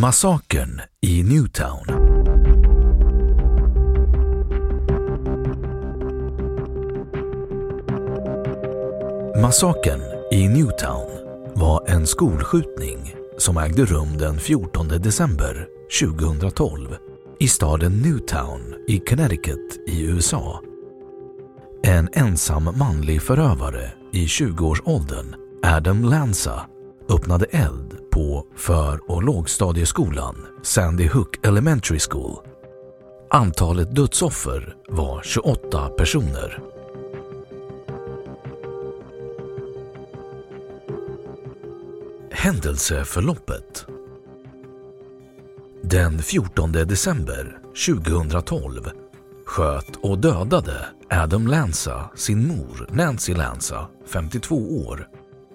Massakern i Newtown. Massakern i Newtown var en skolskjutning som ägde rum den 14 december 2012 i staden Newtown i Connecticut i USA. En ensam manlig förövare i 20-årsåldern, Adam Lanza, öppnade eld på för och lågstadieskolan Sandy Hook Elementary School. Antalet dödsoffer var 28 personer. Händelseförloppet Den 14 december 2012 sköt och dödade Adam Lanza sin mor Nancy Lanza, 52 år,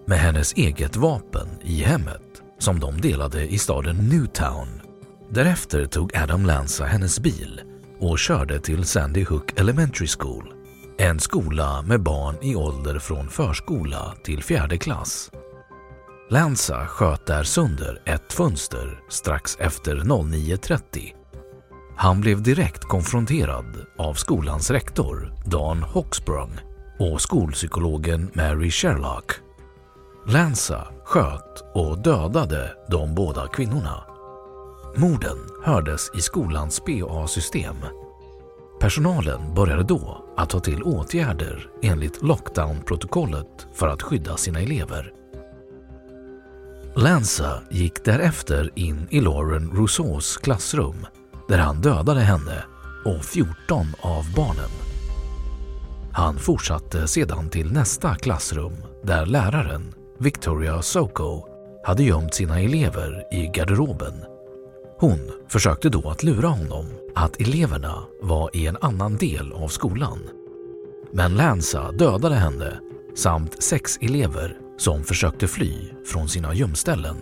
med hennes eget vapen i hemmet som de delade i staden Newtown. Därefter tog Adam Lanza hennes bil och körde till Sandy Hook Elementary School, en skola med barn i ålder från förskola till fjärde klass. Lanza sköt där sönder ett fönster strax efter 09.30. Han blev direkt konfronterad av skolans rektor Dan Hoxbrung och skolpsykologen Mary Sherlock. Lanza sköt och dödade de båda kvinnorna. Morden hördes i skolans PA-system. Personalen började då att ta till åtgärder enligt lockdown-protokollet för att skydda sina elever. Lanza gick därefter in i Lauren Rousseaus klassrum där han dödade henne och 14 av barnen. Han fortsatte sedan till nästa klassrum där läraren, Victoria Soko, hade gömt sina elever i garderoben. Hon försökte då att lura honom att eleverna var i en annan del av skolan. Men Lanza dödade henne samt sex elever som försökte fly från sina gömställen.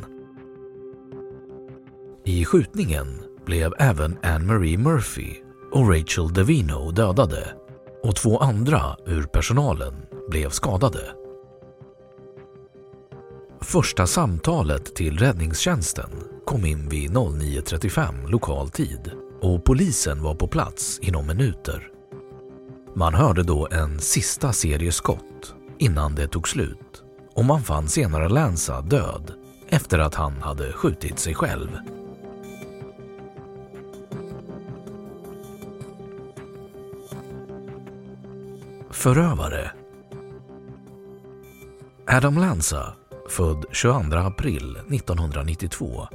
I skjutningen blev även Anne-Marie Murphy och Rachel Devino dödade och två andra ur personalen blev skadade. Första samtalet till räddningstjänsten kom in vid 09.35 lokal tid och polisen var på plats inom minuter. Man hörde då en sista serie skott innan det tog slut och man fann senare Lanza död efter att han hade skjutit sig själv. Förövare Adam Lanza, född 22 april 1992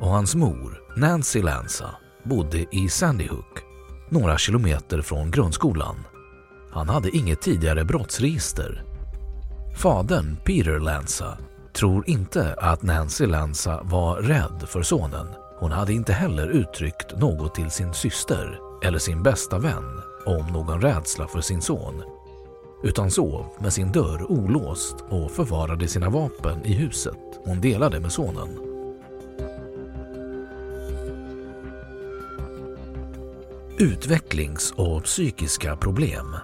och hans mor Nancy Lanza bodde i Sandy Hook, några kilometer från grundskolan. Han hade inget tidigare brottsregister. Fadern Peter Lanza tror inte att Nancy Lanza var rädd för sonen. Hon hade inte heller uttryckt något till sin syster eller sin bästa vän om någon rädsla för sin son utan sov med sin dörr olåst och förvarade sina vapen i huset hon delade med sonen. Utvecklings och psykiska problem.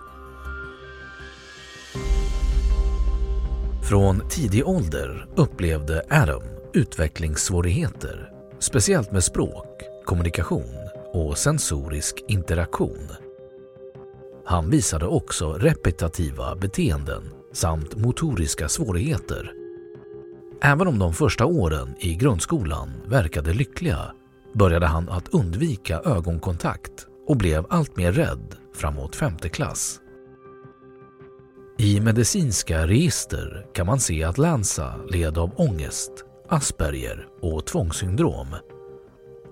Från tidig ålder upplevde Adam utvecklingssvårigheter, speciellt med språk, kommunikation och sensorisk interaktion. Han visade också repetitiva beteenden samt motoriska svårigheter. Även om de första åren i grundskolan verkade lyckliga började han att undvika ögonkontakt och blev allt mer rädd framåt femte klass. I medicinska register kan man se att Lanza led av ångest, Asperger och tvångssyndrom.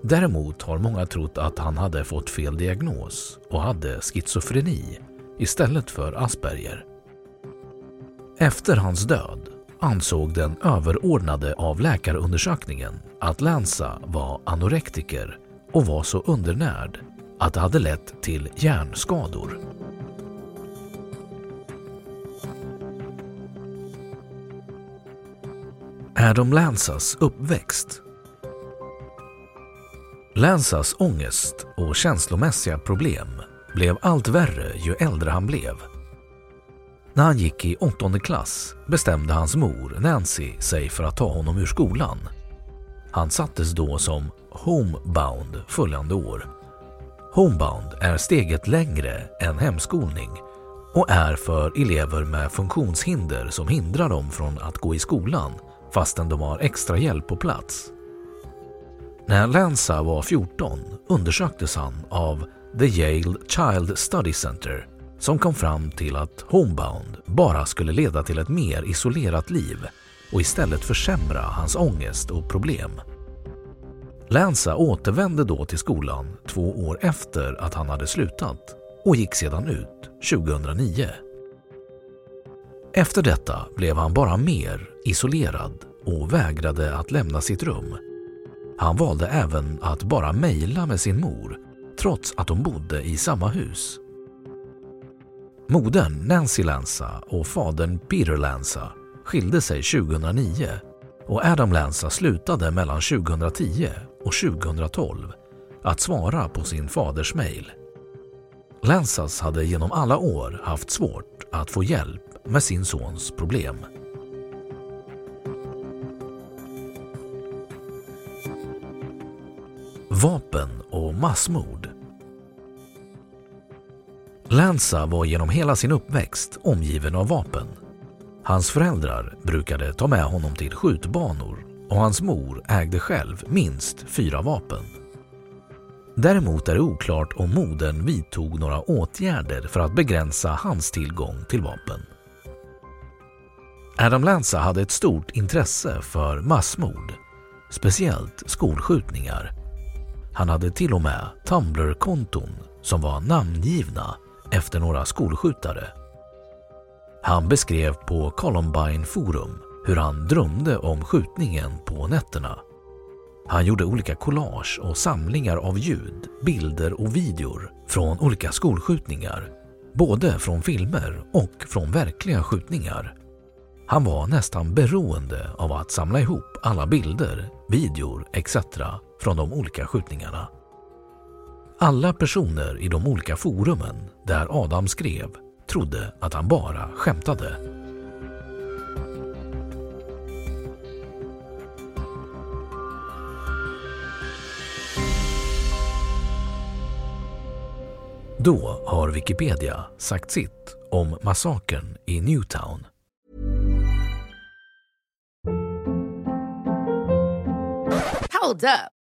Däremot har många trott att han hade fått fel diagnos och hade schizofreni istället för Asperger. Efter hans död ansåg den överordnade av läkarundersökningen att Lanza var anorektiker och var så undernärd att det hade lett till hjärnskador. Adam Lanzas uppväxt Lanzas ångest och känslomässiga problem blev allt värre ju äldre han blev. När han gick i åttonde klass bestämde hans mor Nancy sig för att ta honom ur skolan. Han sattes då som homebound följande år. Homebound är steget längre än hemskolning och är för elever med funktionshinder som hindrar dem från att gå i skolan fastän de har extra hjälp på plats. När Lanza var 14 undersöktes han av The Yale Child Study Center som kom fram till att Homebound bara skulle leda till ett mer isolerat liv och istället försämra hans ångest och problem. Lanza återvände då till skolan två år efter att han hade slutat och gick sedan ut 2009. Efter detta blev han bara mer isolerad och vägrade att lämna sitt rum. Han valde även att bara mejla med sin mor trots att de bodde i samma hus. Modern Nancy Lanza och fadern Peter Lanza skilde sig 2009 och Adam Lanza slutade mellan 2010 och 2012 att svara på sin faders mejl. Lanzas hade genom alla år haft svårt att få hjälp med sin sons problem. Vapen och massmord Lanza var genom hela sin uppväxt omgiven av vapen. Hans föräldrar brukade ta med honom till skjutbanor och hans mor ägde själv minst fyra vapen. Däremot är det oklart om modern vidtog några åtgärder för att begränsa hans tillgång till vapen. Adam Lanza hade ett stort intresse för massmord, speciellt skolskjutningar. Han hade till och med Tumblr-konton som var namngivna efter några skolskjutare. Han beskrev på Columbine Forum hur han drömde om skjutningen på nätterna. Han gjorde olika collage och samlingar av ljud, bilder och videor från olika skolskjutningar, både från filmer och från verkliga skjutningar. Han var nästan beroende av att samla ihop alla bilder, videor etc från de olika skjutningarna. Alla personer i de olika forumen där Adam skrev trodde att han bara skämtade. Då har Wikipedia sagt sitt om massakern i Newtown. Hold up.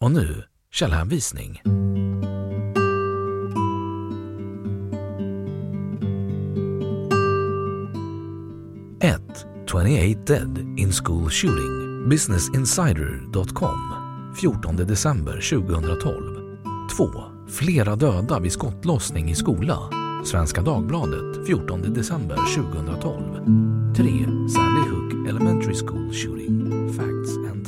Och nu källhänvisning. Ett 28 dead in school shooting. Businessinsider.com 14 december 2012. 2. Flera döda vid skottlossning i skola. Svenska Dagbladet 14 december 2012. 3. Sandy Hook Elementary School Shooting. Facts and